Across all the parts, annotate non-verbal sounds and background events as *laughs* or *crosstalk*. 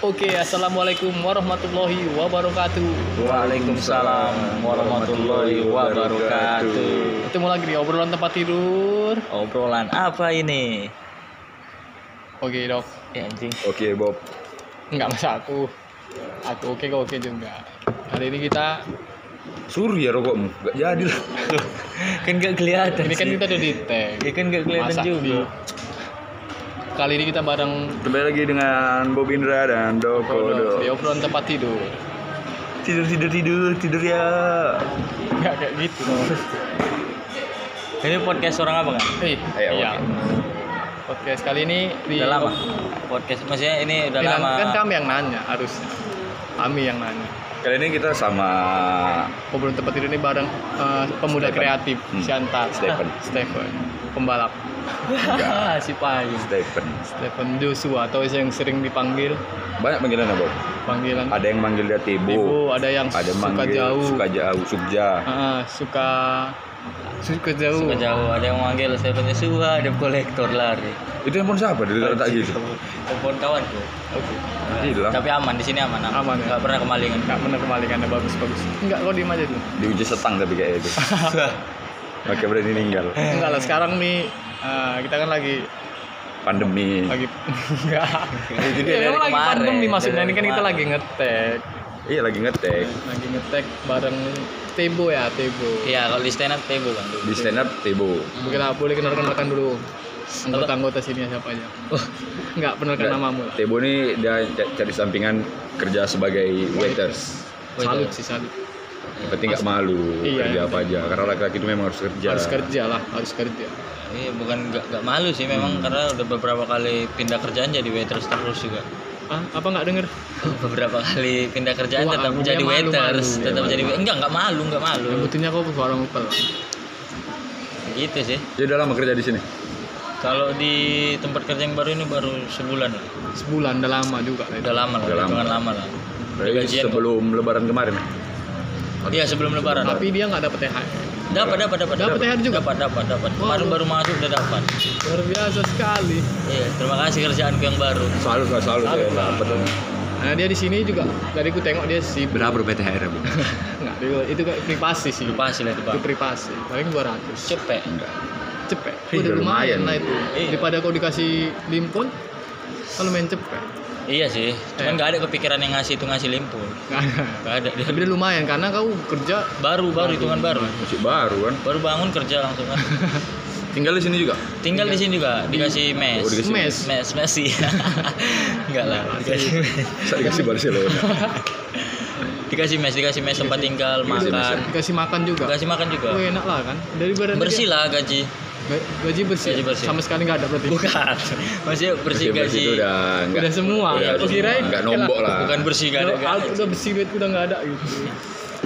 Oke, assalamualaikum warahmatullahi wabarakatuh. Waalaikumsalam warahmatullahi wabarakatuh. Ketemu lagi di obrolan tempat tidur. Obrolan apa ini? Oke dok, Ya anjing. Oke Bob. nggak masa aku. Aku oke kok oke juga. Hari ini kita, Suri ya rokokmu. Gak jadi lah. *laughs* kan gak kelihatan. ini kan sih. kita udah di tag. Ya kan gak kelihatan Masa juga. di- Kali ini kita bareng Kembali lagi dengan Bob Indra dan Doko di obrolan tempat tidur. Tidur tidur tidur tidur ya. Nggak kayak gitu. Ini podcast orang apa kan? Eh, Ayo, iya. Podcast kali ini di Udah lama. Podcast maksudnya ini udah Ini lama. Kan kami yang nanya harusnya. Kami yang nanya. Kali ini kita sama Obrolan tempat tidur ini bareng eh, pemuda Stephen. kreatif Hmm. Siantar. Stephen. Stephen, pembalap. *laughs* si Payu. Stephen. Stephen Joshua atau yang sering dipanggil Banyak panggilan Bob. panggilan Ada yang manggil dia Tibo. ibu, ada yang Ada suka manggil jauh, suka jauh, Sukja. Ah, suka suka jauh. Suka jauh. Ada yang manggil punya suha, ada kolektor lari. Itu handphone siapa? Dari tak gitu. Telepon kawanku. Oke, Hilang. Tapi aman di sini aman. Aman, ya? Gak pernah kemalingan. nggak benar kembalikannya bagus bagus. Enggak, kau diem aja dulu. Diuji setang tapi kayak *laughs* itu. Oke berarti meninggal. Enggak lah, sekarang nih eh, kita kan lagi Pandemi. lagi enggak. Dia Ya, memang lagi kemarin. pandemi maksudnya Dari ini kan kita lagi ngetek, Iya lagi ngetek. lagi ngetek bareng Tebo ya Tebo. Iya, kalau di stand up table kan dulu. Di stand up Tibo. Kita boleh kenalkan dulu anggota-anggota sini siapa aja. Oh, Nggak, namamu. Tebo ini dia ca- cari sampingan kerja sebagai waiters. Salut sih salut. Yang penting nggak malu Iya, kerja iya. apa aja. Karena laki-laki itu memang harus kerja. Harus kerja lah, harus kerja. Iya, bukan gak, gak malu sih memang Hmm. karena udah beberapa kali pindah kerjaan jadi waiters terus juga. Ah, apa nggak denger? *laughs* beberapa kali pindah kerjaan Wah, tetap jadi dia malu-malu, waiters, dia tetap malu. jadi wa- enggak enggak malu, enggak malu. Yang buktinya kau suara ngupel. Gitu sih. Dia udah lama kerja di sini. Kalau di tempat kerja yang baru ini baru sebulan lah. Sebulan udah lama juga. Udah lama lah, Udah lama. lah. Kok. sebelum Lebaran kemarin. Iya, sebelum lebaran. Tapi dia nggak dapet THR. Dapat dapat dapat. Dapat THR juga? Dapat dapat dapat. Kemarin baru masuk udah dapat. Luar biasa sekali. Iya, terima kasih kerjaanku yang baru. Selalu selalu Salut lah. dapat. Nah dia di sini juga dari ku tengok dia sibuk. Berapa BTHR bu? *laughs* Enggak, itu kayak privasi sih. Itu pasti lah itu, Itu Pak. privasi. Paling 200. Cepet. Enggak. Cepet. Udah udah lumayan lumayan. lah itu. Iya. Daripada kau dikasih limpun, kalau main cepet. Iya sih. Cuman Eh. nggak ada kepikiran yang ngasih itu ngasih limpul. Nggak ada. Tapi dia lumayan karena kau kerja baru baru hitungan baru. Masih baru kan? Baru bangun kerja langsung kan. *laughs* Tinggal di sini juga. Tinggal di sini juga dikasih mes. Oh, dikasih mes. Mes mes sih. *laughs* Enggak lah, dikasih mes. Saya dikasih Barcelona. *laughs* Dikasih mes, dikasih mes tempat tinggal, Dikasih mes, makan. dikasih makan juga. Dikasih makan juga. Oh, enak lah kan. Dari badan Bersih lah gaji. Gaji bersih. Gaji bersih. Sama sekali nggak ada berarti. Bukan. Maksudnya bersih Bersih gaji. itu udah enggak. Udah semua. Udah semua. kirain Nggak nombok lah. Bukan bersih gak ada. Udah, udah bersih duit udah nggak ada gitu.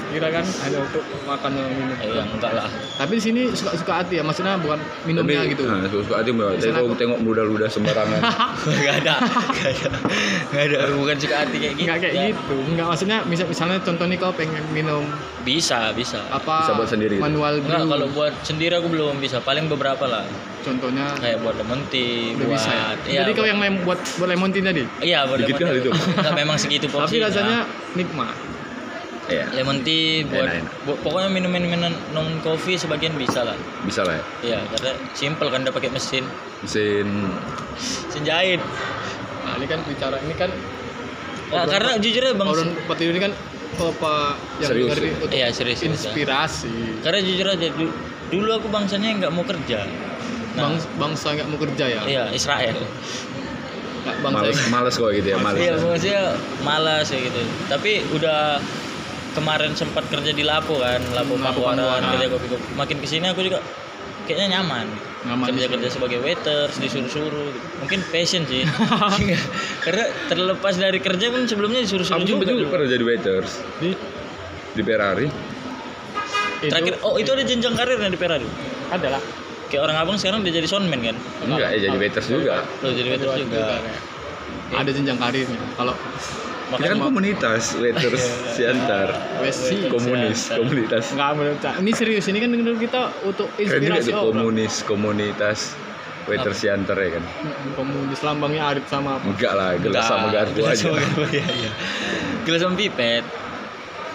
Kira kan ada untuk makan dan minum. Yang enggak lah. Tapi di sini suka-suka hati ya, maksudnya bukan minumnya Tapi, gitu. Nah, suka hati mbak. Tapi kalau aku- tengok muda-muda sembarangan. *laughs* Enggak ada. Enggak ada. Enggak ada. Bukan suka hati kayak gitu. Enggak kayak Ya, gitu. Enggak maksudnya misal misalnya contoh nih kau pengen minum Bisa, bisa. apa Bisa buat sendiri gitu? manual brew. Enggak, kalau buat sendiri aku belum bisa. Paling beberapa lah. contohnya Kayak buat lemon tea, buat bisa ya. Iya, Jadi kau yang main buat buat lemon tea tadi. Iya, buat Dikit lemon tea. itu. *laughs* Enggak, memang segitu Tapi porsinya. rasanya nikmat. Iya. lemon tea buat, Enak, enak. buat- pokoknya minum minum non coffee sebagian bisa lah Bisa lah ya. iya karena simple kan udah pakai mesin Mesin mesin jahit Nah, ini kan bicara ini kan Nah, karena jujur ya bang orang tidur ini kan apa yang Serius, dengerin ya? iya serius serius, ya. inspirasi. karena jujur aja du- dulu aku bangsanya nggak mau kerja nah Bang, bangsa nggak mau kerja ya. iya Israel bangsa males males kok gitu ya males. iya maksudnya malas ya gitu tapi udah kemarin sempat kerja di Lapo kan Lapo Hmm, Pakuaran. kerja kopi kopi makin ke sini aku juga kayaknya nyaman. Nyaman kerja kerja sebagai waiters disuruh-suruh gitu. mungkin passion sih. *laughs* Karena terlepas dari kerja pun sebelumnya disuruh-suruh Kamu juga juga pernah jadi waiters. Di? Di Ferrari. terakhir oh itu ada jenjang karirnya di Ferrari? Adalah. Kayak orang abang sekarang dia jadi soundman kan? Enggak ya jadi waiters juga. lo jadi waiters juga. Ada jenjang karirnya. Kalau Kita kan komunitas waiters Siantar. Wesi Komunis, Siantar. komunitas. Enggak menurut. Ini serius ini kan menurut kita untuk inspirasi tuh orang. komunis, komunitas. waiter Siantar ya kan komunis lambangnya Arif sama apa enggak lah gelas sama garpu gelas aja sama iya, iya. gelas sama pipet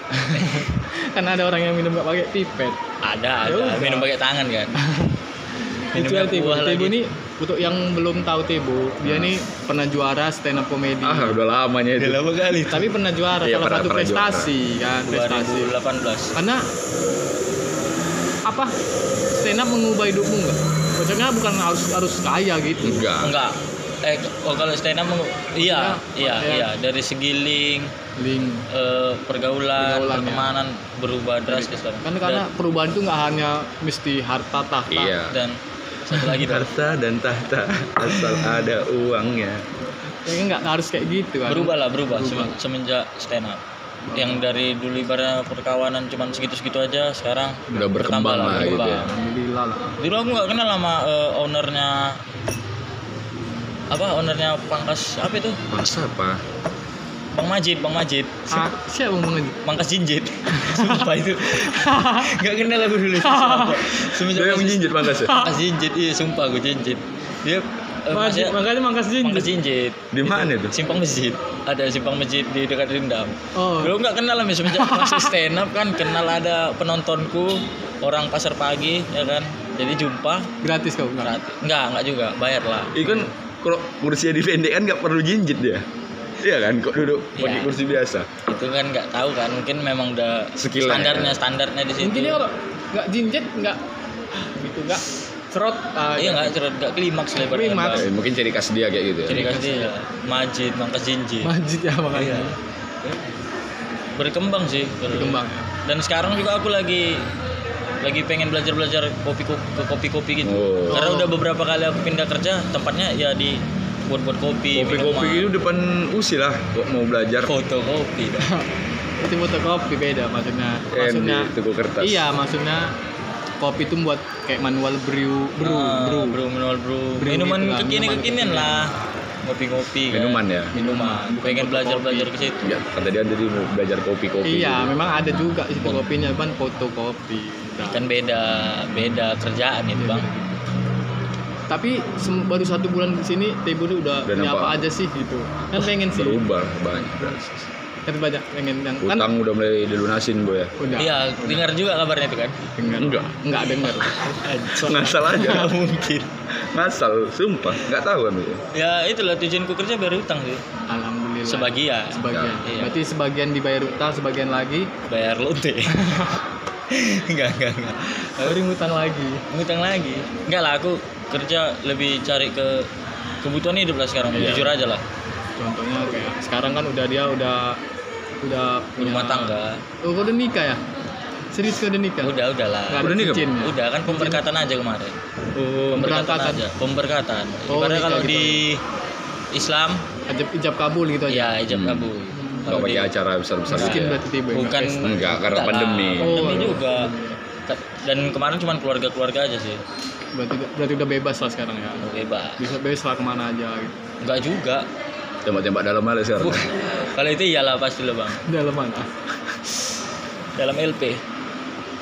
*laughs* kan ada orang yang minum nggak pakai pipet ada Ya ada minum pakai tangan kan *laughs* itu buah Tebo lagi. ini untuk yang belum tahu Tebo dia ini pernah juara stand up comedy. Ah udah lamanya itu. Udah lama kali tapi pernah juara Iya, salah pernah- satu pernah prestasi kan prestasi. 2018 karena apa? Stand up mengubah hidupmu nggak? Maksudnya bukan harus harus kaya gitu. Enggak. Enggak. Eh oh kalau stand up meng- iya Ya, iya ya. iya. Dari segi link link. eh, pergaulan, Pergaulan, ya. pertemanan berubah drastis kan. kan karena perubahan itu nggak hanya mesti harta tahta. Iya. Dan satu lagi dong, harta dan tahta asal ada uangnya. Ya kan nggak harus kayak gitu kan berubah lah berubah, Berubah. Sem- semenjak stand up. Yang dari dulu ibaratnya perkawanan cuman segitu-segitu aja sekarang Udah berkembang bertambah lah gitu ya. alhamdulillah lah. Dulu aku nggak kenal sama eh, ownernya apa ownernya pangkas apa itu? Masa apa bang Majid bang Majid. Ah, siapa ngomong aja pangkas jinjit. Sumpah itu. *laughs* Nggak kenal aku dulu sumpah. semenjak dia yang masih- menjinjit mangkas ya? Pangkas jinjit iya sumpah aku jinjit. Dia eh, Makasih, makanya mangkas jinjit. jinjit. Di mana itu? simpang masjid. Ada simpang masjid di dekat Rindam. Oh. Belum nggak kenal lah semenjak masuk stand up kan kenal ada penontonku orang pasar pagi ya kan? Jadi jumpa. Gratis kau enggak gratis. Enggak enggak juga bayar lah. Iya kan kalau kursinya dipendek kan nggak perlu jinjit dia Iya kan kok duduk pakai Iya. kursi biasa itu kan nggak tahu kan mungkin memang udah Skillnya. standarnya standarnya di situ mungkin kalau nggak jinjit nggak gitu nggak serot ah, iya nggak cerut nggak klimaks lebar Klimaks. Eh, mungkin ciri khas dia kayak gitu ya jadi kasih dia majid mangkas jinjit Majid ya makanya Iya. berkembang sih berkembang ya dan sekarang juga aku lagi lagi pengen belajar belajar kopi ke kopi kopi gitu Oh. karena Oh. udah beberapa kali aku pindah kerja tempatnya ya di buat buat kopi kopi-kopi minuman, itu depan usi lah kok mau belajar foto kopi dah. *laughs* itu fotokopi beda maksudnya Kan maksudnya di tuku kertas iya maksudnya kopi itu buat kayak manual brew brew Ah, brew minuman bro Brew minuman gitu minuman kekinian kekinian. lah ngopi kan. minuman ya minuman Bukan pengen foto belajar kopi. belajar ke situ ya dia tadi mau belajar kopi-kopi iya gitu. memang ada juga sih kopinya kan fotokopi Udah. kan beda beda kerjaan itu Iya. bang tapi baru satu bulan di sini Tebo ini udah, Udah punya nampak. apa aja sih gitu. Kan pengen sih. Berubah banyak. Kan banyak pengen yang kan utang udah mulai dilunasin bu ya? Udah. Iya dengar juga kabarnya itu kan? Dengar. Enggak. enggak dengar. *laughs* Ngasal aja. Nggak mungkin. Ngasal sumpah. Nggak tahu kan itu ya itulah tujuanku kerja bayar utang sih. Alhamdulillah. Sebagian. Sebagian. Iya. berarti sebagian dibayar utang sebagian lagi? Bayar lonte *laughs* enggak enggak enggak. Baru ngutang lagi. Ngutang lagi. Enggak lah aku kerja lebih cari ke kebutuhan hidup lah sekarang Iya. jujur aja lah contohnya kayak sekarang kan udah dia udah udah punya rumah tangga oh udah nikah ya serius kau udah nikah udah udah lah Udah nikah, cincin ya? udah kan pemberkatan aja kemarin oh pemberkatan aja pemberkatan Oh, ibaratnya kalau gitu. di Islam ijab, ijab kabul gitu aja ya ijab Hmm. kabul nggak Kalau pakai di- acara besar besar miskin ya. berarti tiba bukan Enggak, karena lah, pandemi. pandemi Oh. juga dan kemarin cuma keluarga-keluarga aja sih berarti berarti udah bebas lah sekarang ya? Bebas. Bisa bebas lah ke mana aja gitu. Enggak juga. Tembak-tembak dalam malah sekarang? Bukan. kalau itu iyalah pasti lah bang. Dalam mana? Dalam LP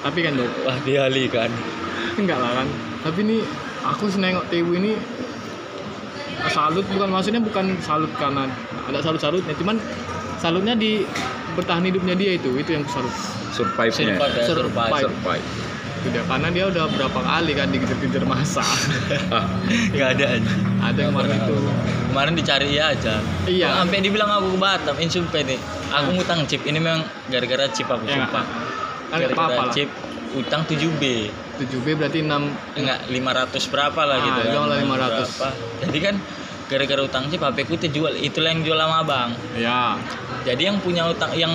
tapi kan dok? Wah dialihkan enggak lah kan. Tapi ini aku senengok Tewu ini salut bukan maksudnya bukan salut karena ada salut-salutnya cuman salutnya di bertahan hidupnya dia itu itu yang salut. Survive-nya. Survive ya, Survive. survive. survive itu dia karena dia udah berapa kali kan dikejar-kejar masa ah Nggak ada aja. ada yang kemarin itu Kemarin dicari ya aja. Iya. Sampai dibilang aku ke Batam, ini sumpah nih. Aku ngutang chip. Ini memang gara-gara chip aku ya sumpah. kan lah chip utang 7B. 7B berarti 6 Enggak 500 berapa lah Ah, gitu kan. janganlah 500. Berapa. Jadi kan gara-gara utang chip HP ku terjual. Itulah yang jual sama Abang. ya Jadi yang punya utang yang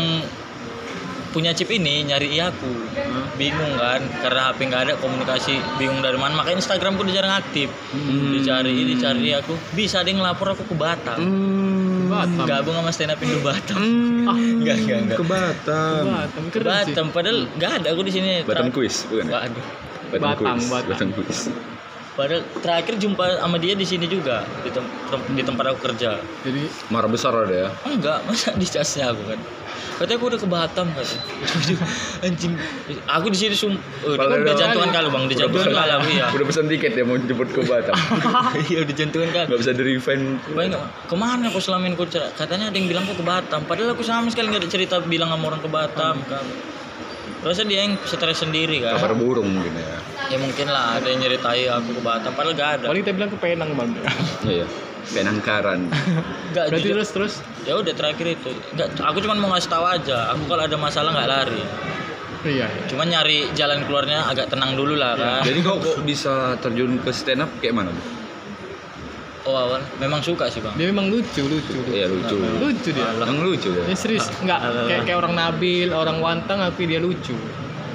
punya chip ini nyari aku Hah? bingung kan karena HP nggak ada komunikasi bingung dari mana makanya Instagramku udah jarang aktif Hmm. dicari dicari aku bisa ada yang ngelapor aku ke Batam Hmm. Batam gabung sama stand up Indo Batam *laughs* ah enggak enggak enggak ke Batam Batam ke keren sih Batam padahal nggak ada aku di sini Batam quiz bukan ya? waduh Batam Batam, quiz Batam. Batam quiz Padahal terakhir jumpa sama dia di sini juga di, tem- tem- di tempat aku kerja. jadi Marah besar ada ya. Enggak, masa di casnya aku kan. Katanya aku udah ke Batam katanya. *laughs* Anjing. Aku di sini sum eh, Padahal udah udah- jantungan kali Bang, udah jantungan kali aku ya. Udah pesan tiket ya mau jemput ke Batam. *laughs* Iya, udah jantungan kali. Gak bisa di refund. Baik nggak? Ke mana aku selama aku cerita? Katanya ada yang bilang aku ke Batam. Padahal aku sama sekali nggak ada cerita bilang sama orang ke Batam kan. Terusnya dia yang stres sendiri kan. Kabar burung mungkin ya. Ya mungkin lah ada yang nyeritai aku ke Batam. Padahal gak ada. paling kita bilang ke Penang bang Iya. Penangkaran. Gak berarti terus terus Ya udah terakhir itu. Nggak, aku cuma mau ngasih tahu aja. Aku kalau ada masalah nggak lari. iya Cuma nyari jalan keluarnya agak tenang dulu lah kan. Jadi kau kok bisa terjun ke stand up kayak mana? Bu? Oh awal memang suka sih bang. dia memang lucu lucu Iya lucu. lucu dia Yang lucu ya. Dia serius nggak Alah. kayak kayak orang Nabil orang Wantang tapi dia lucu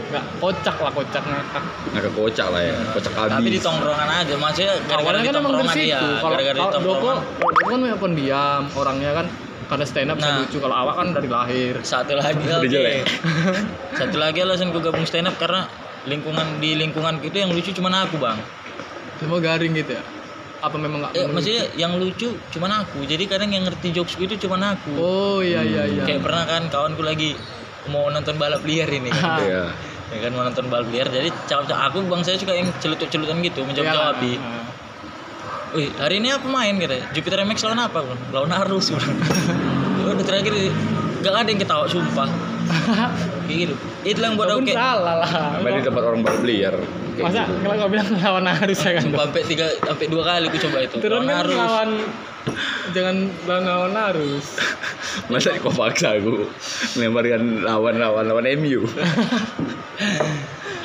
nggak kocak lah kocak ngakak Agak kocak lah ya. Kocak abis. Tapi di tongkrongan aja, maksudnya gara-gara awalnya di kan emang dari situ dia, kalau gara-gara di kalau Doko tongkrongan. kalau Doko kan memang pendiam orangnya kan karena stand up bisa Nah. lucu kalau awak kan dari lahir Satu lagi jelek. *laughs* Satu lagi alasan gue gabung stand up karena lingkungan di lingkungan itu yang lucu cuman aku bang. semua garing gitu ya apa memang nggak Eh, maksudnya yang lucu cuman aku. Jadi kadang yang ngerti jokes itu cuman aku. oh iya iya iya Kayak pernah kan kawanku lagi mau nonton balap liar ini kan. *laughs* Iya. Ya kan mau nonton balap liar. Jadi cawap aku bang saya suka yang celutuk-celutan gitu menjawab jawab Iya. Wih, hari ini apa main gitu? Jupiter MX lawan apa? Bang? Lawan Arus. Bang. *laughs* Udah terakhir gak ada yang ketawa sumpah. Kayak *laughs* gitu. Itu yang buat aku kayak salah lah Main di tempat orang baru beliar. Kayak masa gitu. kalau kau bilang lawan harus ya kan sampai tiga sampai dua kali aku coba itu. turun lawan kan Arus. lawan jangan lawan lawan harus *laughs* Masa kau paksa aku melemparkan lawan-lawan lawan MU.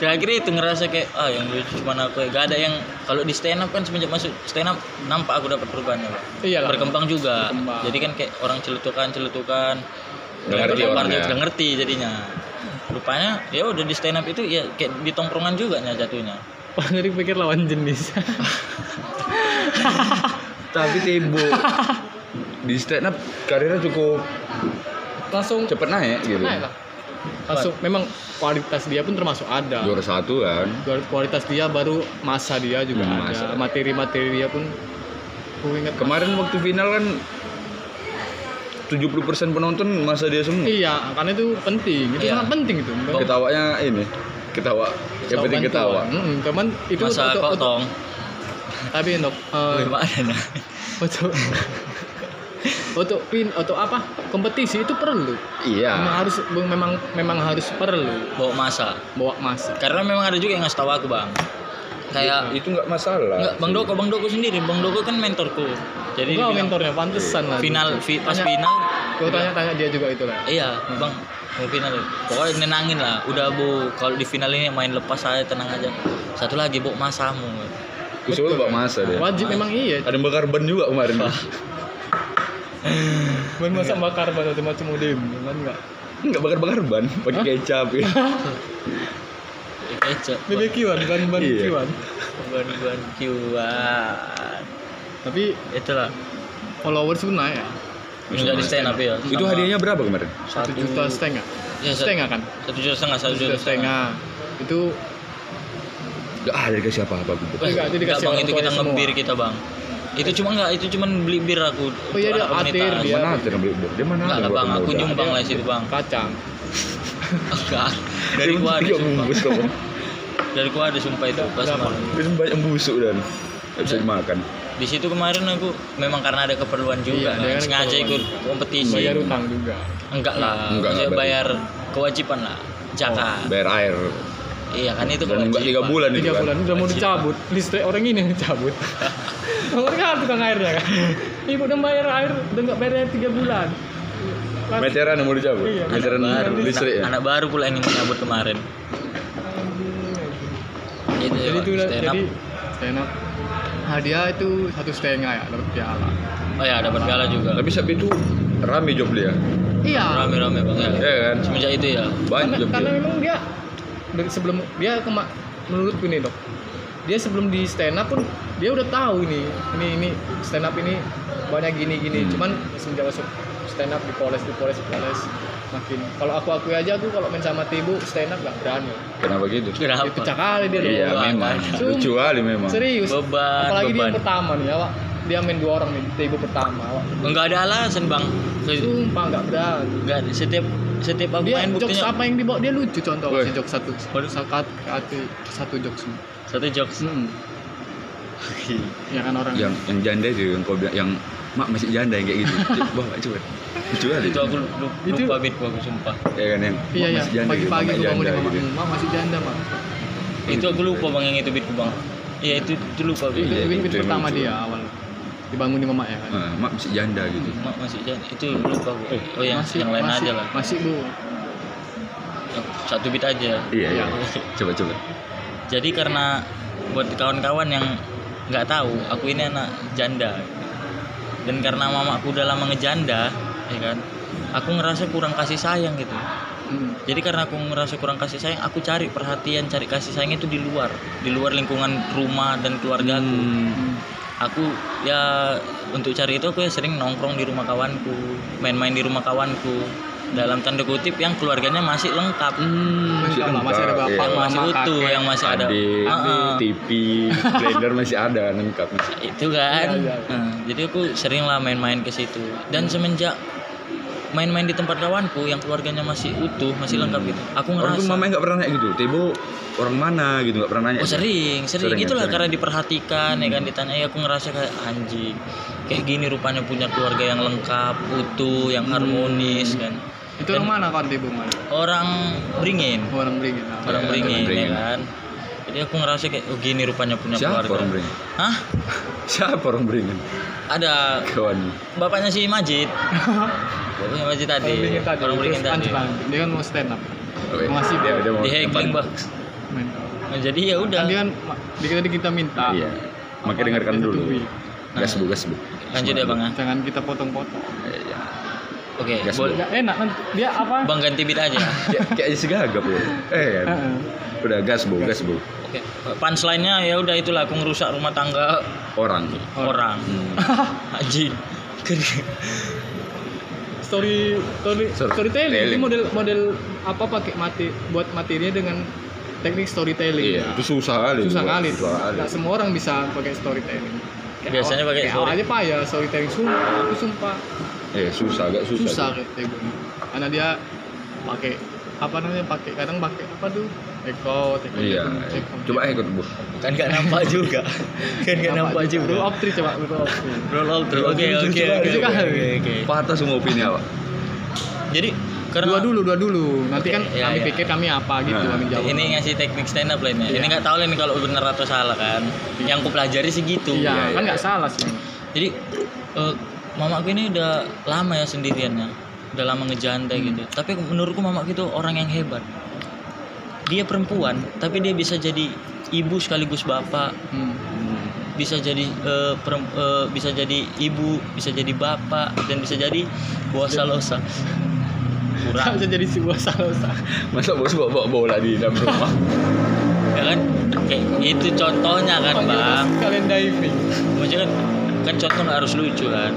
Terakhir *laughs* itu ngerasa kayak ah yang lucu cuma aku ya. Gak ada yang kalau di stand up kan semenjak masuk stand up nampak aku dapat perubahannya. Bang. Iyalah. Berkembang juga. Berkembang. Jadi kan kayak orang celutukan-celutukan. Nggak ngerti orangnya. nggak ngerti jadinya. Rupanya ya udah di stand up itu ya kayak di tongkrongan juga nya jatuhnya. Wah, *laughs* jadi pikir lawan jenis Tapi Tebo *laughs* di stand up karirnya cukup langsung cepet naik gitu. naik lah langsung memang kualitas dia pun termasuk ada Juara satu kan. kualitas dia baru masa dia juga Hmm, ada masa. materi-materi dia pun aku ingat Kemarin waktu final kan 70% penonton masa dia semua. iya karena itu penting itu Iya. sangat penting itu Ketawanya ini, ketawa. Yang penting ketawa. Mm, cuman itu Masa untuk, untuk-. Tapi untuk eh, Wih, mana nah? untuk untuk pin untuk apa? Kompetisi itu perlu. Memang Iya. harus memang memang harus perlu. Bawa masa. bawa masa. Karena memang ada juga yang ngasih tahu aku bang. Kayak itu nggak masalah. Enggak, Bang Doko, Bang Doko sendiri, Bang Doko kan mentorku. Jadi Enggak mentornya pantesan lah. final fi- pas Tanya- final. Gue tanya-tanya dia juga itu lah. iya, Bang. Mau final. Pokoknya nenangin lah. Udah bu. Kalau di final ini main lepas aja tenang aja. Satu lagi bu. Masamu Usul Pak Masa dia. Wajib memang iya. Ada yang bakar ban juga kemarin. Main masak bakar ban atau macam udem, kan enggak. Enggak bakar-bakar ban, pakai kecap ya. kecap BBQ-an, ban-ban Iya. BBQ-an. ban ban kiwan Tapi itulah followers pun naik ya. nggak di stand up ya Itu hadiahnya berapa kemarin? Satu juta setengah. ya, satu, Setengah kan? satu juta setengah satu juta setengah. Itu Enggak ada dikasih apa-apa gitu. Enggak, itu enggak, dikasih bang itu kita ngebir kita bang. Itu cuma enggak itu cuma beli bir aku. Oh iya, dia atir dia. Mana yang beli Dia mana enggak bang aku nyumbang lah situ bang. kacang. enggak. *laughs* Dari gua ada sumpah. dari gua ada sumpah itu. Pas Itu banyak busuk dan. Nggak bisa dimakan. di situ kemarin aku memang karena ada keperluan juga Iya, kan. sengaja ikut kompetisi. Bayar utang juga. enggak lah Enggak, enggak, bayar kewajiban lah. Zakat. Bayar air. Iya kan itu Dan enggak tiga bulan itu Tiga kan. bulan udah mau Wajib. dicabut. Listrik orang ini yang dicabut. *laughs* Orang kan tukang airnya kan. Ibu udah bayar air, udah nggak bayar air tiga bulan. Lan- Meteran yang mau dicabut. Iya. Meteran baru listrik ya. anak baru pula yang menyambut kemarin itu jadi itu stand up. jadi stand up hadiah itu satu setengah ya dapat piala oh ya dapat piala juga Tapi sapi itu rame job dia. iya rame rame bang ya Ya kan? semenjak itu ya Banyak karena, job karena memang dia dari sebelum dia kema menurutku nih dok dia sebelum di stand up pun dia udah tahu nih ini ini stand up ini banyak gini gini Hmm. cuman semenjak masuk stand up dipoles dipoles dipoles makin kalau aku akui aja aku kalau main sama Tibu stand up gak berani Kenapa gitu? Kenapa? dia pecah kali dia Iya memang. Lucu kali memang. serius Beban, apalagi dia beban. yang pertama nih awak dia main dua orang nih Tibu pertama awak Enggak ada alasan, Bang. sumpah gak berani Enggak setiap setiap aku dia main jokes buktinya apa yang dibawa dia lucu contoh si jokes satu satu satu satu jokes satu jokes. hmm. ya kan orang Yang yang janda itu yang kau bilang yang mak masih janda yang kayak gitu. *laughs* Coba coba. Lucu kali. Itu aku lu- Itu- lupa beat aku sumpah. Ya kan yang iya iya masih janda gitu, pagi-pagi mak gue bangun janda di gitu. mak masih janda mak Itu aku lupa Bang yang itu beatku, Bang. Iya, itu itu lupa itu Iya, win itu yang pertama dia awal dibangun di mama ya kan Ah, mak masih janda gitu. Mak masih jangan itu lupa aku. Oh, yang masih, yang lain masih, aja lah. masih bu satu beat aja. Iya, iya. Iya. *laughs* Coba coba. Jadi karena buat kawan-kawan yang nggak tahu, aku ini anak janda. Dan karena mamaku udah lama ngejanda, ya kan, aku ngerasa kurang kasih sayang gitu. Hmm. Jadi karena aku ngerasa kurang kasih sayang, aku cari perhatian, cari kasih sayang itu di luar, di luar lingkungan rumah dan keluarga aku. Hmm. Aku ya untuk cari itu aku ya sering nongkrong di rumah kawanku, main-main di rumah kawanku. Dalam tanda kutip yang keluarganya masih lengkap. Hmm, Masih lengkap, masih ada bapak, iya. yang masih mama, utuh, kakek. yang masih ada. Adik, Heeh. TV, blender masih ada lengkap. itu kan Iya, iya. Nah, jadi aku sering lah main-main ke situ dan semenjak main-main di tempat kawanku yang keluarganya masih utuh masih lengkap gitu aku Orang ngerasa mamanya nggak pernah nanya gitu. Tebo orang mana gitu nggak pernah nanya. oh sering sering, Sering ya, itulah sering. karena diperhatikan ya kan ditanya ya aku ngerasa kayak anjing kayak gini rupanya punya keluarga yang lengkap utuh yang harmonis kan itu orang mana kan ibu mana orang beringin orang beringin nah. orang Ya, beringin orang ya Beringin. kan jadi aku ngerasa kayak oh gini rupanya punya Siapa keluarga orang beringin? hah Siapa orang beringin? ada Kawan. bapaknya si Majid *laughs* bapaknya Majid tadi orang tadi orang beringin terus tadi dia kan mau stand up Oh, iya. Mau ngasih dia, dia. mau di yang bang main Nah, jadi ya udah kan dia kan ma- dia tadi kita minta Iya. Makanya dengarkan dulu. tutupi. Nah. Gas bu, gas bu. lanjut ya bang ya jangan kita potong-potong Iya. oke Gas, boleh enak kan dia apa bang ganti beat aja *laughs* Kayak aja segagap ya. *laughs* Eh kan. Udah gas bu, gas bu. oke punchline-nya ya udah itulah aku ngerusak rumah tangga Orang. orang Hmm. *laughs* anjing story story Story- storytelling. Ini model model apa pakai mati buat materinya dengan teknik storytelling. Iya, itu susah kali. susah kali. Nggak semua orang bisa pakai storytelling. Kayak Biasanya pakai story. aja pak ya storytelling sumpah aku sumpah. Eh, susah, agak susah. susah kayak karena dia pakai apa namanya pakai kadang pakai apa tuh Eko, Eko, Iya. Eko, Coba ikut bu. kan nggak nampak juga. *laughs* Kan nggak nampak juga. up three coba three. roll out terus oke oke oke oke oke Patah semua opini awak. jadi karena dua dulu dua dulu. Nanti kan iya, kami iya. pikir kami apa gitu Nah, kami jawab. Ini ngasih teknik stand up lainnya Iya. ini nggak tahu lah ini kalau benar atau salah kan. Yang ku pelajari sih gitu. Iya Iya, kan iya. nggak salah sih. Jadi eh, mamaku ini udah lama ya sendiriannya. Udah lama ngejanda Hmm. gitu. Tapi menurutku mamaku itu orang yang hebat dia perempuan tapi dia bisa jadi ibu sekaligus bapak. Hmm. bisa jadi eh, perem- eh, bisa jadi ibu bisa jadi bapak dan bisa jadi bosa losa kurang. Bisa jadi sebuah salah Masa bos bawa, bawa bola di dalam rumah? *laughs* ya kan? Kayak itu contohnya kan bang. kalian diving. Maksudnya kan kan contoh nggak harus lucu kan?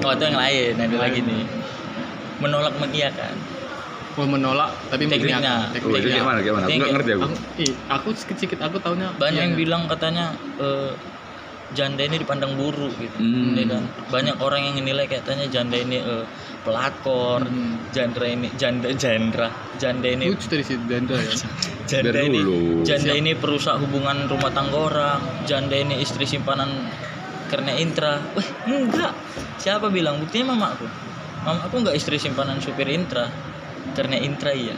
Oh itu yang lain ada lagi nih. Menolak mengiyakan mau menolak tapi Tekniknya. mengiyakan. Oh, itu kayak mana? Kayak mana? Aku nggak ngerti aku. aku, sedikit aku taunya banyak iya, yang iya. bilang katanya eh, janda ini dipandang buruk gitu Hmm. ya kan banyak orang yang menilai katanya janda ini eh, pelakor Hmm. janda ini janda janda janda ini lucu dari situ Danda ya *laughs* janda Biar ini dulu. janda ini perusak hubungan rumah tangga orang janda ini istri simpanan karena intra wah enggak siapa bilang buktinya mamaku mamaku enggak istri simpanan supir intra karena intra iya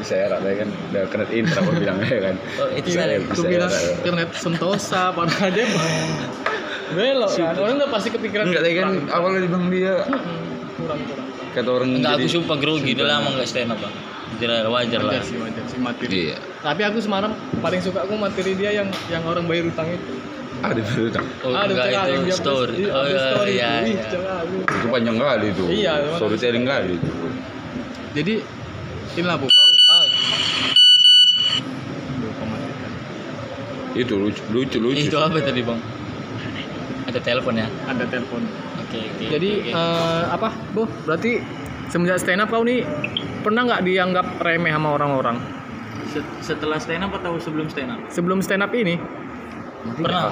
Saya rata kan udah kena intro aku bilang ya kan. oh itu saya aku Bisa bilang ya. internet sentosa padahal dia belok kan orang udah pasti kepikiran Enggak kan awalnya dibilang dia kurang kurang kata orang enggak aku sumpah grogi udah lama enggak stand up bang jadi wajar lah wajar sih wajar sih materi Iya. tapi aku semalam paling suka aku materi dia yang yang orang bayar utang itu Ada dulu kan. oh Ada enggak cekal yang itu story oh iya story iya, itu. Iya. Itu panjang kali tuh. Iya. Storytelling kali itu. Jadi inilah bu. Itu lucu lucu lucu. itu apa tadi bang ada telepon ya ada telepon oke oke oke Jadi oke. eh, apa, Bu? Berarti semenjak stand up kau nih pernah nggak dianggap remeh sama orang-orang? Se- setelah stand up atau sebelum stand up Sebelum stand up ini, pernah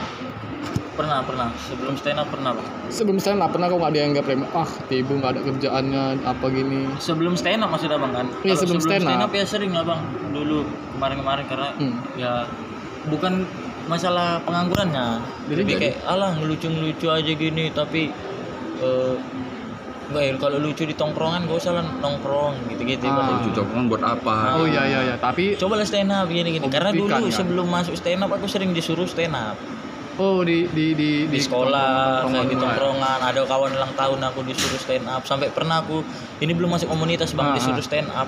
pernah pernah sebelum stand up pernah Bang. sebelum stand up pernah kau nggak dianggap remeh? Ah, Tibu nggak ada kerjaannya apa gini? sebelum stand up maksudnya bang kan Iya, Kalau sebelum stand up. ya sering lah bang dulu kemarin-kemarin karena Hmm. ya bukan masalah penganggurannya Jadi lebih jadi? kayak alah ngelucu-ngelucu aja gini tapi eh Enggak ya, kalau lucu di tongkrongan gak usah lah nongkrong gitu-gitu Ah. Cucok kan buat apa? Oh iya iya iya, tapi Coba lah stand up gini-gini Oh, Karena dulu kan? sebelum masuk stand up aku sering disuruh stand up oh di di di di sekolah kayak di tongkrongan. tongkrongan ada kawan ulang tahun aku disuruh stand up sampai pernah aku ini belum masuk komunitas bang Ah, disuruh stand up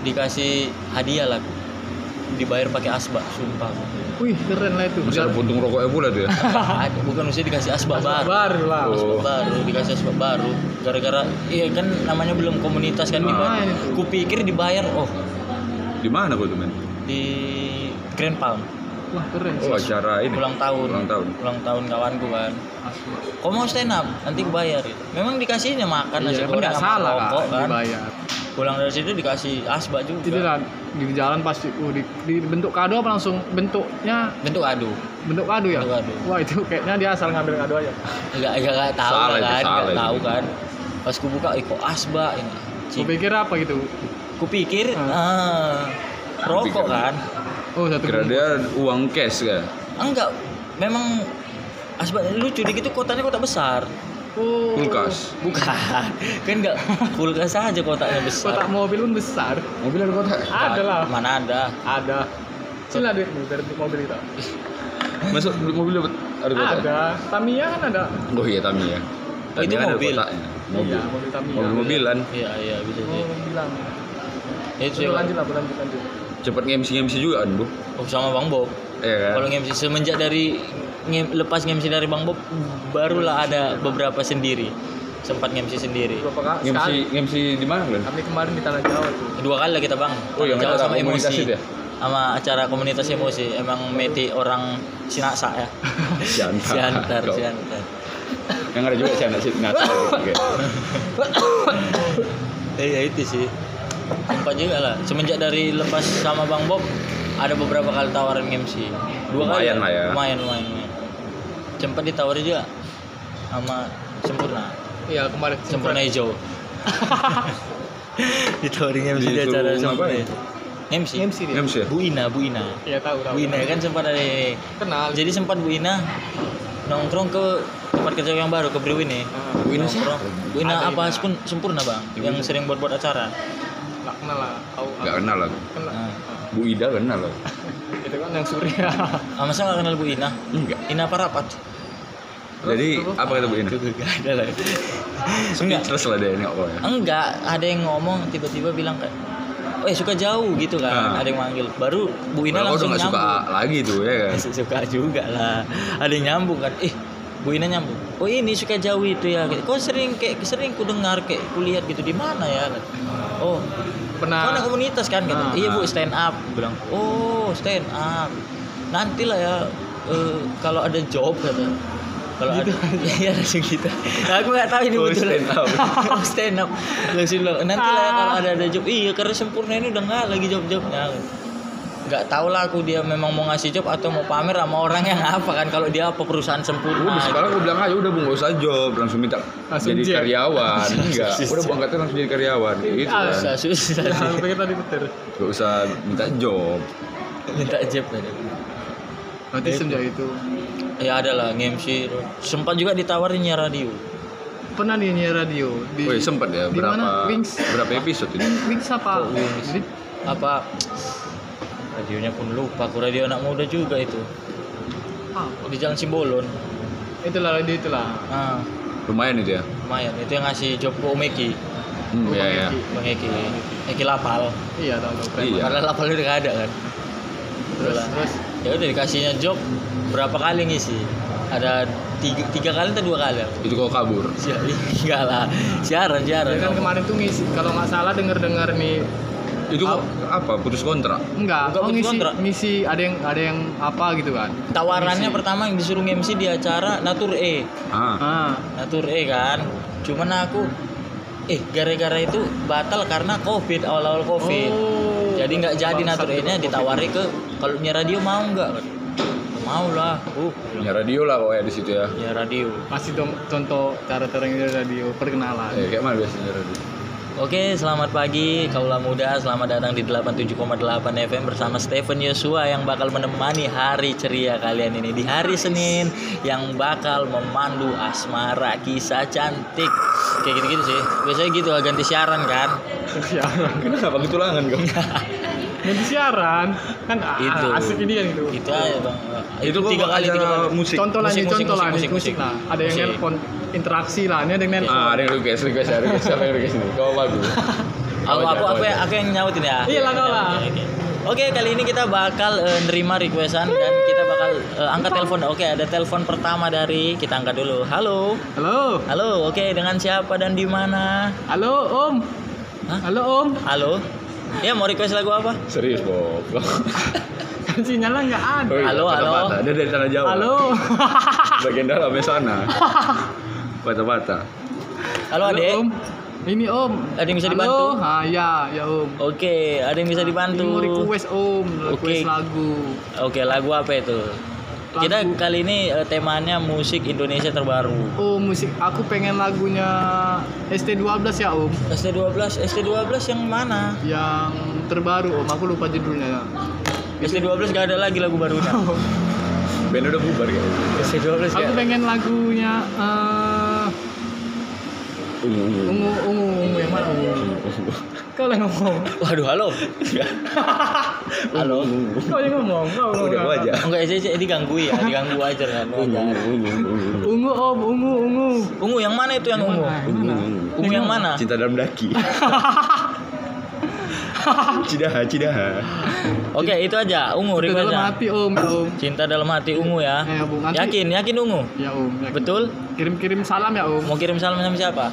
dikasih hadiah lah dibayar pakai asbak sumpah Wih keren lah itu. Ada puntung rokoknya pula tuh ya. *laughs* Bukan mesti dikasih asbak baru baru lah. Oh. asbak baru dikasih asbak baru gara-gara iya kan namanya belum komunitas kan dibayar Ah, itu. kupikir dibayar oh Di mana kau tuh men? di Grand Palm Wah keren sih. Oh acara ini. ulang tahun Ulang tahun. ulang tahun kawanku kan Asma. kau mau stand up nanti bayar gitu. memang dikasihnya makan nasi Iya, kan goreng nggak sama salah rokok kan dibayar. pulang dari situ dikasih asbak juga Itu lah di jalan pasti uh, di, di bentuk kado apa langsung bentuknya bentuk adu bentuk kado ya? Bentuk kado. Wah itu kayaknya dia asal ngambil kado aja. enggak enggak, enggak tahu Salah itu, kan salah enggak itu. tahu kan pas ku buka ih kok asbak ini Gue Cik, pikir apa gitu? ku pikir Ah. ah, rokok kan Oh satu Kira dia uang cash kan? enggak memang asbak lucu di gitu kotanya kota besar Oh. Kulkas. bukan *laughs* kan enggak kulkas aja kotaknya besar Kotak mobil pun besar. Mobil ada kotak. Ada lah. mana ada Ada. Sini lah duitmu biar mobil kita. *laughs* Masuk mobil dapat ada kotak. Ada. Tamiya kan ada. Oh iya Tamiya. Oh, itu Tamiya kan ada mobil. kotaknya. Mobil. Iya, mobil Tamiya. Mobil-mobilan. iya iya bisa Oh, sih mobilan. itu sih Itu lanjut lah, lanjut lanjut. Cepet nge-MC juga kan, Bu? oh, sama bang Bob Iya kan? Kalau nge-MC semenjak dari nge- lepas nge-MC dari Bang Bob barulah ada beberapa sendiri. Sempat nge-MC sendiri. Berapa kali? Nge-MC Sekali. nge-MC di mana kan? Kami kemarin di Tanah Jawa tuh. Dua kali lah kita Bang. Oh, yang Jauh acara sama emosi. ya? Sama acara komunitas emosi. Emang meti orang Sinaksa ya. *laughs* Siantar. Siantar. Siantar. Yang ada juga Siantar *laughs* sih. Nah, oke. Eh ya itu sih. Sempat juga lah. Semenjak dari lepas sama Bang Bob ada beberapa kali tawaran MC. Dua kali. Lumayan lah ya. Lumayan, lumayan, lumayan. Sempat ditawari juga sama Sempurna. Iya, kemarin Sempurna hijau. *laughs* Ditawarin MC di acara ngapain? Sempurna. MC. MC dia. MC ya? Bu Ina, Bu Ina. Iya, tahu tahu. Bu Ina kan sempat ada Kenal. Jadi sempat Bu Ina nongkrong ke tempat kerja yang baru ke Brewin nih. Ah, Bu Ina. Bu Ina apa pun sempurna bang, yang sering buat-buat acara. Nggak kenal lah. Tahu. Gak kenal lah. Kenal. Nah. Bu Ida kenal lah. *laughs* Itu kan yang Surya. Ah, masa nggak kenal Bu Ina? Enggak. Ina Parapat. Jadi Terus, apa kata Bu Ina? Gak ada lah. Enggak, Terus lah dia ya. enggak. Ada yang ngomong tiba-tiba bilang kayak, eh suka jauh gitu kan. Ah. Ada yang manggil. Baru Bu Ina kau langsung gak suka nyambung. lagi tuh ya kan? *laughs* suka juga lah ada yang nyambung kan eh Bu Ina nyambung. Oh ini suka jauh itu ya kok sering kayak sering ku dengar kayak kulihat gitu di mana ya oh Pernah. kau anak komunitas kan gitu Nah, iya bu nah. stand up. Bilang. Oh stand up. Nanti lah ya eh, kalau ada job kata. Kalau ada iya langsung gitu. Nah, aku nggak tahu ini Oh, betul. stand up. *laughs* oh stand up. Langsung bilang nanti lah ya kalau ada ada job. Iya karena sempurna ini udah nggak lagi job jobnya nggak tahu lah aku dia memang mau ngasih job atau mau pamer sama orang yang apa kan. Kalau dia apa perusahaan sempurna Udah sekarang gue bilang aja udah bu nggak usah job. Langsung minta Langsung jadi jet. karyawan. *laughs* Enggak udah bu angkatnya langsung jadi karyawan. Kayak gitu kan. susah susah Ya, sih. aku pikir tadi betul. gak usah minta job. Minta job tadi Nanti semenjak itu. Ya ada lah nge-MC sempat juga ditawarin nyiar radio. Pernah di nyiar radio? Di Woi sempet ya. di berapa mana? Wings. berapa episode ini? Wings apa? Wings? Jadi apa radionya pun lupa. Aku radio anak muda juga itu. Apa? di Jalan Simbolon. Itulah radio itulah. ah. Lumayan itu ya? Lumayan. Itu yang ngasih job ke Om Eki. Hmm, Oh, ya Bang ya Eki. Bang Eki. Eki Lapal. Iya tahu. Iya. padahal Lapal udah gak ada kan? Terus Udah lah. terus? Ya udah dikasihnya job berapa kali ngisi? Ada tiga, tiga kali atau dua kali itu kau kabur. *laughs* Enggak lah. Siaran siaran. Dia kan kemarin tuh ngisi. Kalau nggak salah denger dengar nih Itu kok apa? Putus kontrak? enggak Enggak oh, putus ngisi kontrak. ngisi ada yang ada yang apa gitu kan Tawarannya pertama yang disuruh MC di acara Natur E. Ah. ah Natur E kan. Cuman aku eh gara-gara itu batal karena Covid awal-awal Covid. Oh. Jadi nggak jadi Natur E-nya itu ditawari ke kalau punya radio mau nggak? Mau lah. Uh, Ya radio lah pokoknya di situ ya. ya radio. kasih dong contoh cara cara yang radio perkenalan Eh, kayak mana biasanya radio? Oke, selamat pagi kaulah muda. Selamat datang di 87,8 FM bersama Stephen Yosua yang bakal menemani hari ceria kalian ini di hari Senin yang bakal memandu asmara kisah cantik. Kayak gitu-gitu sih. Biasanya gitu ganti siaran kan. siaran Kenapa ketulangan kau? *laughs* nanti siaran kan ah, Itu. asik ini kan gitu Itu aja, Bang. Itu tiga kali tiga kali. musik. contoh lah Musik, nih musik, contoh lah musik, musik, musik lah ada yang nelpon interaksi lah ini ada yang nelpon Ah, ada yang request, request ya, request. Siapa yang request ini? Kau apa aku? Aku aku aku, yang- aku yang nyautin ya. Iya lah, kau lah. Oke, kali ini kita bakal eh, nerima requestan dan kita bakal eh, angkat telepon. Oke, ada telepon pertama dari kita angkat dulu. Halo. halo Halo, oke dengan siapa dan di mana? halo om Hah? halo om Halo. Ya mau request lagu apa? Serius, Bob. kan sinyalnya nggak ada Oh, iya, Halo, halo. patah-patah. Dia dari tanah Jawa. halo *laughs* Bagian dalamnya sana. *laughs* Patah-patah. Halo, Adek. om ini om Ada yang bisa Halo? dibantu? ah ya ya om Oke, ada yang bisa ini dibantu. mau request om request Oke. lagu Oke, lagu apa itu? Kita Lagu. kali ini eh, temanya musik Indonesia terbaru. oh musik aku pengen lagunya ST12 ya om ST12, ST12 yang mana? yang terbaru om aku lupa judulnya ST12 gak ada lagi lagu barunya. *laughs* Band udah bubar ya. ST12 aku pengen lagunya eh Ungu, ungu. ungu ungu ungu yang mana ungu kau yang ngomong Waduh, halo. halo. Ungu, ungu. kau yang ngomong kau Udah ngomong gua aja. Enggak, saya diganggu ya, *laughs* diganggu aja kan. Ungu, ungu, ungu, ungu. ungu om ungu ungu Ungu yang mana itu yang ungu. Ungu yang mana? Cinta dalam daki. *laughs* Cidaha, cidaha. Oke, itu aja. Ungu Itu dalam requestnya. hati om om Cinta dalam hati ungu ya. ya Bung. Nanti- Yakin, yakin ungu. ya om ya. Betul? kirim-kirim salam ya om Mau kirim salam sama siapa?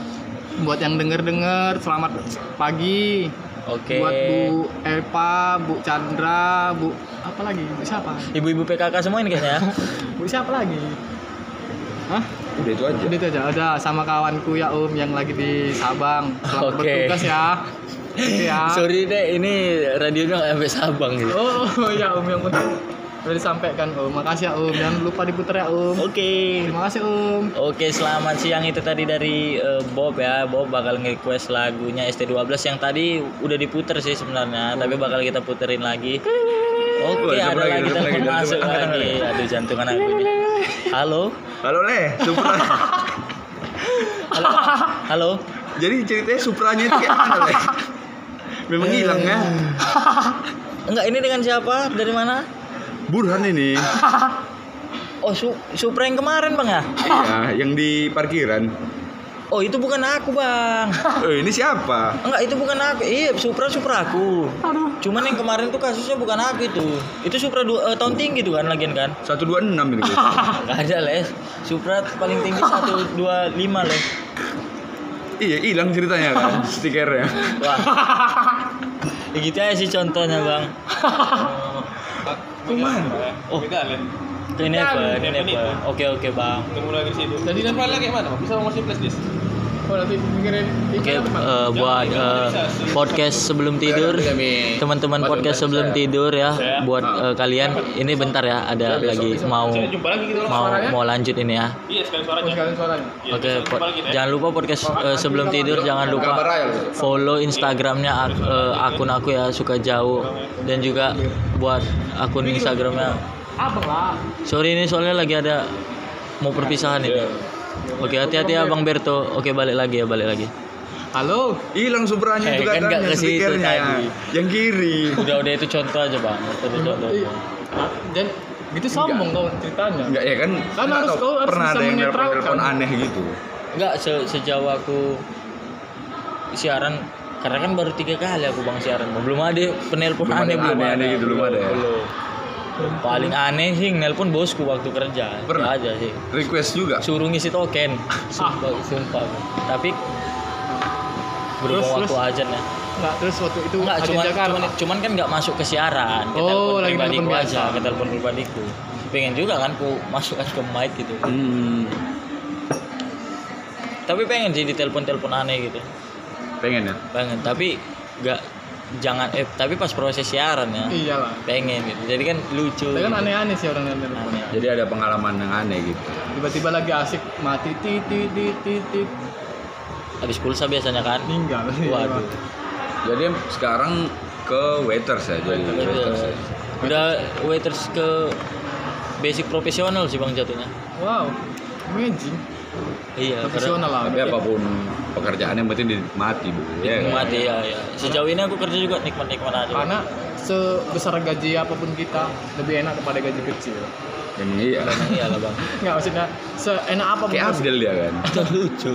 buat yang denger-denger selamat pagi Oke. buat Bu Epa, Bu Chandra, Bu apa lagi? Bu siapa? Ibu-ibu PKK semua ini kayaknya ya. *laughs* Bu siapa lagi? Hah? Udah itu aja. Udah itu aja. Ada sama kawanku ya Om yang lagi di Sabang. Selamat Oke. bertugas ya. *laughs* Ya. Sorry deh, ini radionya nggak sampai Sabang gitu. Oh, ya Om yang penting udah disampaikan Om. Makasih ya Om. Jangan lupa diputar ya Om. Oke. Terima kasih Om. Oke, selamat siang itu tadi dari eh, Bob ya. Bob bakal nge-request lagunya ST12 yang tadi udah diputer sih sebenarnya, tapi bakal kita puterin lagi. Oke, Wah, ada coba lagi, lagi telepon masuk lagi. lagi. Aduh, jantungan aku ini. Halo? Halo Le, Supra. Halo? *laughs* Halo? Jadi ceritanya Supranya itu kayak mana Le? Memang hilang ya. *laughs* Enggak, ini dengan siapa? Dari mana? Burhan ini. *laughs* Oh, Su Supra yang kemarin, Bang ya? Iya, yang di parkiran. Oh, itu bukan aku, Bang. *laughs* Eh, ini siapa? Enggak, itu bukan aku. Iya, Supra Supra aku. Aduh. Cuman yang kemarin tuh kasusnya bukan aku itu. Itu Supra dua, eh, tahun tinggi tuh kan lagian kan? 126 ini. guys. Gak ada les. Supra paling tinggi 125 les. Iya, hilang ceritanya kan *laughs* stikernya. Wah. Ya gitu aja sih contohnya bang. Ke mana? Oh. Ke Never, Never. Oke oke bang. Jadi nanti lagi mana? Bisa masih flash disk. Oh Oke eh, buat eh, podcast sebelum tidur. Teman-teman podcast sebelum tidur ya buat eh, kalian. Ini bentar ya ada lagi mau mau mau lanjut ini ya. Oh. Oke, po- jangan lupa podcast eh, sebelum tidur jangan lupa follow Instagramnya ak- eh, akun aku ya suka jauh. Dan juga buat akun Instagramnya. Sorry ini soalnya lagi ada mau perpisahan ini. Oke hati-hati ya Bang Berto. Oke balik lagi ya balik lagi. Halo. Hilang Supranya Eh, itu kan nggak katanya ke situ stikernya. tadi. Yang kiri. Udah udah itu contoh aja Bang. Itu contoh. Iya. Dan gitu sombong kau ceritanya. Enggak ya kan? Kan harus- tahu, kau harus pernah bisa ada yang telepon aneh gitu. Enggak se sejauh aku siaran karena kan baru tiga kali aku bang siaran belum ada penelpon Belum ada aneh belum ada. gitu, belum ada ya? Paling aneh sih nelpon bosku waktu kerja Pernah? Itu aja sih Request juga. suruh ngisi token sumpah, sumpah. tapi berhubung Terus, waktu ajan ya Enggak, terus waktu itu Enggak, cuman, Jakarta. cuman, cuman kan nggak masuk ke siaran. Ke Oh, telepon lagi pribadiku telepon biasa. aja, ke telepon pribadiku. Pengen juga kan ku masukkan ke mic gitu. Hmm, Tapi pengen sih di telepon-telepon aneh gitu. pengen ya. Pengen, tapi nggak jangan eh tapi pas proses siaran ya. Iyalah. Pengen gitu. Jadi kan lucu. Tapi kan gitu. aneh-aneh sih orang yang telepon. Aneh. Jadi ada pengalaman yang aneh gitu. Tiba-tiba lagi asik mati tit tit tit tit tit Habis pulsa biasanya kan. meninggal. Waduh. Jadi sekarang ke waiters ya jadi waiters. ya. Udah waiters ke basic profesional sih Bang jatuhnya. Wow. Amazing. Iya, Profesional lah. Tapi apa pun pekerjaan yang penting dinikmati bu. Ya, kan? mati ya, ya. Sejauh ini aku kerja juga nikmat-nikmat aja. Karena sebesar gaji apa pun kita lebih enak daripada gaji kecil. Emang iya. Iya lah bang. *laughs* Enggak maksudnya seenak apa pun Kayak Abdel dia kan. *laughs* lucu.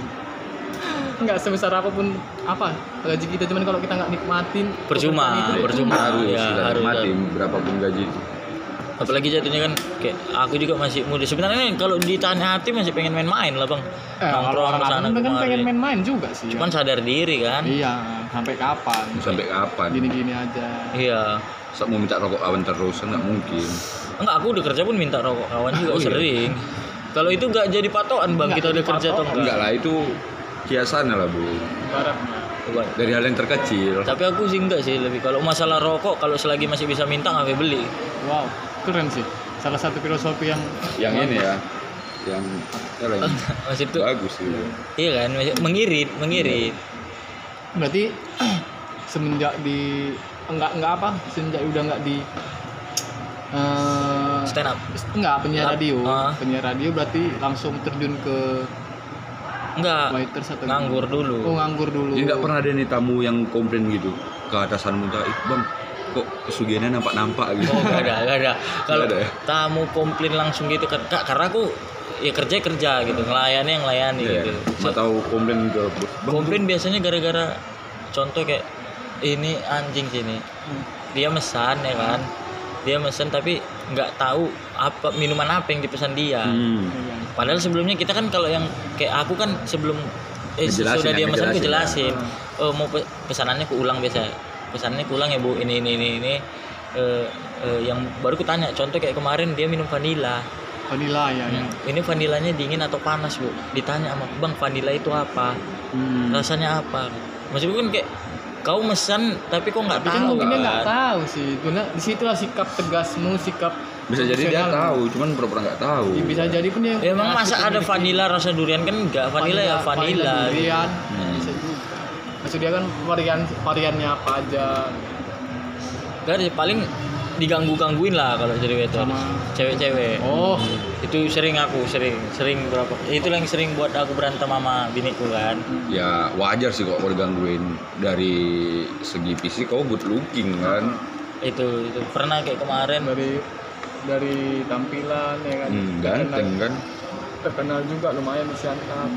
enggak sebesar apa pun apa gaji kita cuman kalau kita nggak nikmatin Percuma, itu, percuma. harus ya, harus, nikmati harus. berapapun gaji. Apalagi jatuhnya kan kayak aku juga masih muda. Sebenarnya kalau ditanya hati masih pengen main-main lah bang. Eh, kalau orang ke sana abang kan pengen main-main juga sih. Cuman sadar diri kan. iya, sampai kapan? Sampai kapan? Gini-gini aja. Iya. Sa- mau minta rokok kawan terus nggak mungkin. Enggak, aku udah kerja pun minta rokok kawan juga Oh, iya? sering. Kalau itu nggak jadi patokan bang, Nggak kita udah kerja atau enggak. Enggak lah itu kiasannya lah bu. Ibaratnya. Coba. Dari hal yang terkecil. Tapi aku sih enggak sih lebih kalau masalah rokok kalau selagi masih bisa minta nggak beli. Wow, keren sih. Salah satu filosofi yang Yang ini ya, yang ya. Maksud itu bagus sih. iya kan masih- mengirit, mengirit. berarti *clears throat* semenjak di enggak enggak apa semenjak udah enggak di eh Stand up. enggak penyiar radio ah. penyiar radio berarti langsung terjun ke Enggak. waiters atau Nganggur gimana? dulu. oh nganggur dulu Jadi nggak pernah ada nih tamu yang komplain gitu ke atasanmu entah itu bang kok pesugihannya nampak-nampak gitu. Oh, enggak ada, enggak ada. Kalau ya? tamu komplain langsung gitu kan Kak, karena aku ya kerja kerja gitu, ngelayani yang layani Iya, gitu. nggak tahu komplain. Bang, Komplain biasanya gara-gara contoh kayak ini anjing sini. Hmm. Dia mesan ya kan. Dia mesen tapi nggak tahu apa minuman apa yang dipesan dia. Hmm. Padahal sebelumnya kita kan kalau yang kayak aku kan sebelum eh, sudah ya, dia pesan aku jelasin. Oh, mau pe- pesanannya ku ulang biasa. Pesanannya ku ulang ya Bu. Ini ini ini ini Eh, eh, yang baru ku tanya contoh kayak kemarin dia minum vanila. vanilla ya, ya. Ini vanilanya dingin atau panas, Bu? Ditanya sama "Bang, vanila itu apa? Hmm. Rasanya apa?" Maksudku kan kayak kau mesan tapi kok nggak kan tahu mungkin dia nggak kan? tahu sih karena di situlah sikap tegasmu sikap Bisa jadi dia tahu, cuman pura-pura nggak tahu. Ya, bisa jadi pun dia Ya, emang masa ada vanila rasa durian kan enggak vanila ya vanila. durian Hmm. bisa juga maksud dia kan varian variannya apa aja Gak ada paling diganggu-gangguin lah kalau jadi waiter. Sama- Cewek-cewek. oh Itu sering aku, sering, sering berapa. Itu yang sering buat aku berantem sama biniku kan. Ya wajar sih kok kalau digangguin dari segi fisik kau good looking kan. Itu itu pernah kayak kemarin dari dari tampilan ya kan Hmm, ganteng kan. terkenal juga lumayan di Siantar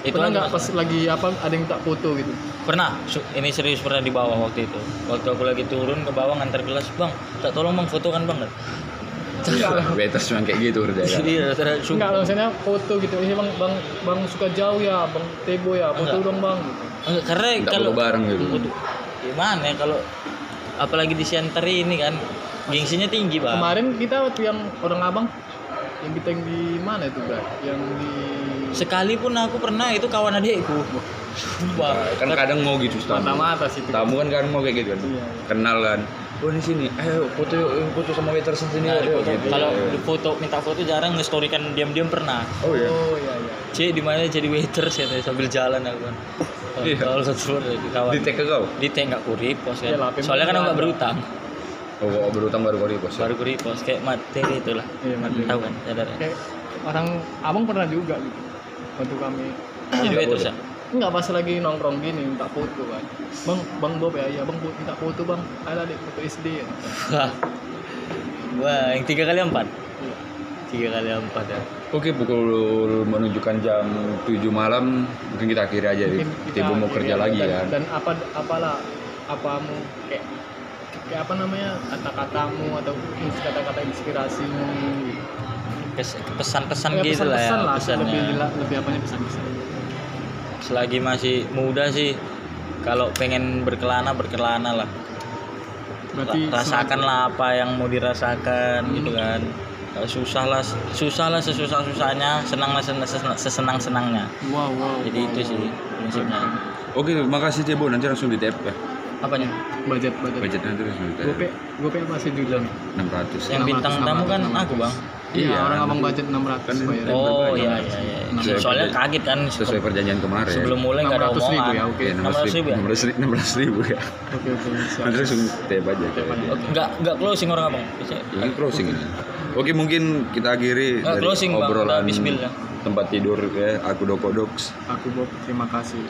itu pernah kan nggak pas lagi apa ada yang tak foto gitu? Pernah. Ini serius pernah di bawah waktu itu. Waktu aku lagi turun ke bawah ngantar gelas bang tak tolong bang foto kan bang. *laughs* Enggak lah Waiters cuma kayak gitu kerjanya. iya terus enggak maksudnya foto gitu. Ini bang bang bang suka jauh ya bang Tebo ya foto Enggak. dong bang. Gitu. Enggak, karena Nggak kalau bareng gitu. Gimana ya kalau apalagi di center ini kan gengsinya tinggi bang kemarin kita waktu yang orang abang yang kita yang di mana itu bro yang di sekalipun aku pernah itu kawan adikku Sumpah. Nah, kan kadang mau gitu tamu. mata-mata sih itu. Tamu kan kan mau kayak gitu kan. Iya. Kenal kan. Oh di sini, ayo foto yuk, foto sama waiters sini. Nah, foto. gitu. kalau di foto minta foto jarang nge-storykan diam-diam pernah Oh iya. oh iya iya C di mana jadi waiter sih sambil jalan aku kan Iya. kalau satu kawan Di tag ke kau. di tag nggak ku repost kan Iya lah, soalnya kan aku nggak berutang Oh, oh berutang baru kali bos. baru ku repost kayak materi itulah iya materi. tahu kan sadar kayak orang abang pernah juga gitu waktu kami jadi Nggak waiter boleh. ya Enggak pas lagi nongkrong gini minta foto kan. Bang, Bang Bob ya, iya Bang minta foto Bang. Ada dek foto SD ya. Wah. Wah, yang tiga kali empat. Iya. Tiga kali empat ya. Oke, pukul menunjukkan jam 7 malam mungkin kita akhiri aja. Mungkin kita Tiba mau kerja aja. lagi dan, kan. Dan apa apalah apamu kayak kayak apa namanya kata-katamu atau kata-kata inspirasimu gitu. Pesan-pesan Ya, gitu lah ya. lah pesannya. lebih lebih apanya pesan-pesan. Selagi masih muda sih kalau pengen berkelana berkelana lah berarti Ra- rasakanlah apa yang mau dirasakan gitu kan Kalau susah lah susah lah sesusah susahnya senang lah sesenang senangnya wow wow jadi itu sih prinsipnya Oke, makasih Cebo. Nanti langsung di tap ya. apanya budget budget Budget nanti langsung di tap. gope gope apa sih dulu 600. yang 600, bintang tamu kan 600. aku bang iya Iya, orang abang nanti- budget 600 kan bayar tem- oh iya iya iya soalnya kaget kan Sesuai perjanjian kemarin. sebelum mulai nggak ada 600 ribu omongan ya oke Iya, 600 ribu ya? 600 ribu, 600 ribu ya. oke oke. Nanti langsung tap aja. tap aja. Oh, nggak nggak closing orang abang Biasanya- Ini closing ini. Oke, mungkin kita akhiri Nggak, dari closing, Bang. obrolan ya. tempat tidur ya. Aku Dokodoks. aku Bob terima kasih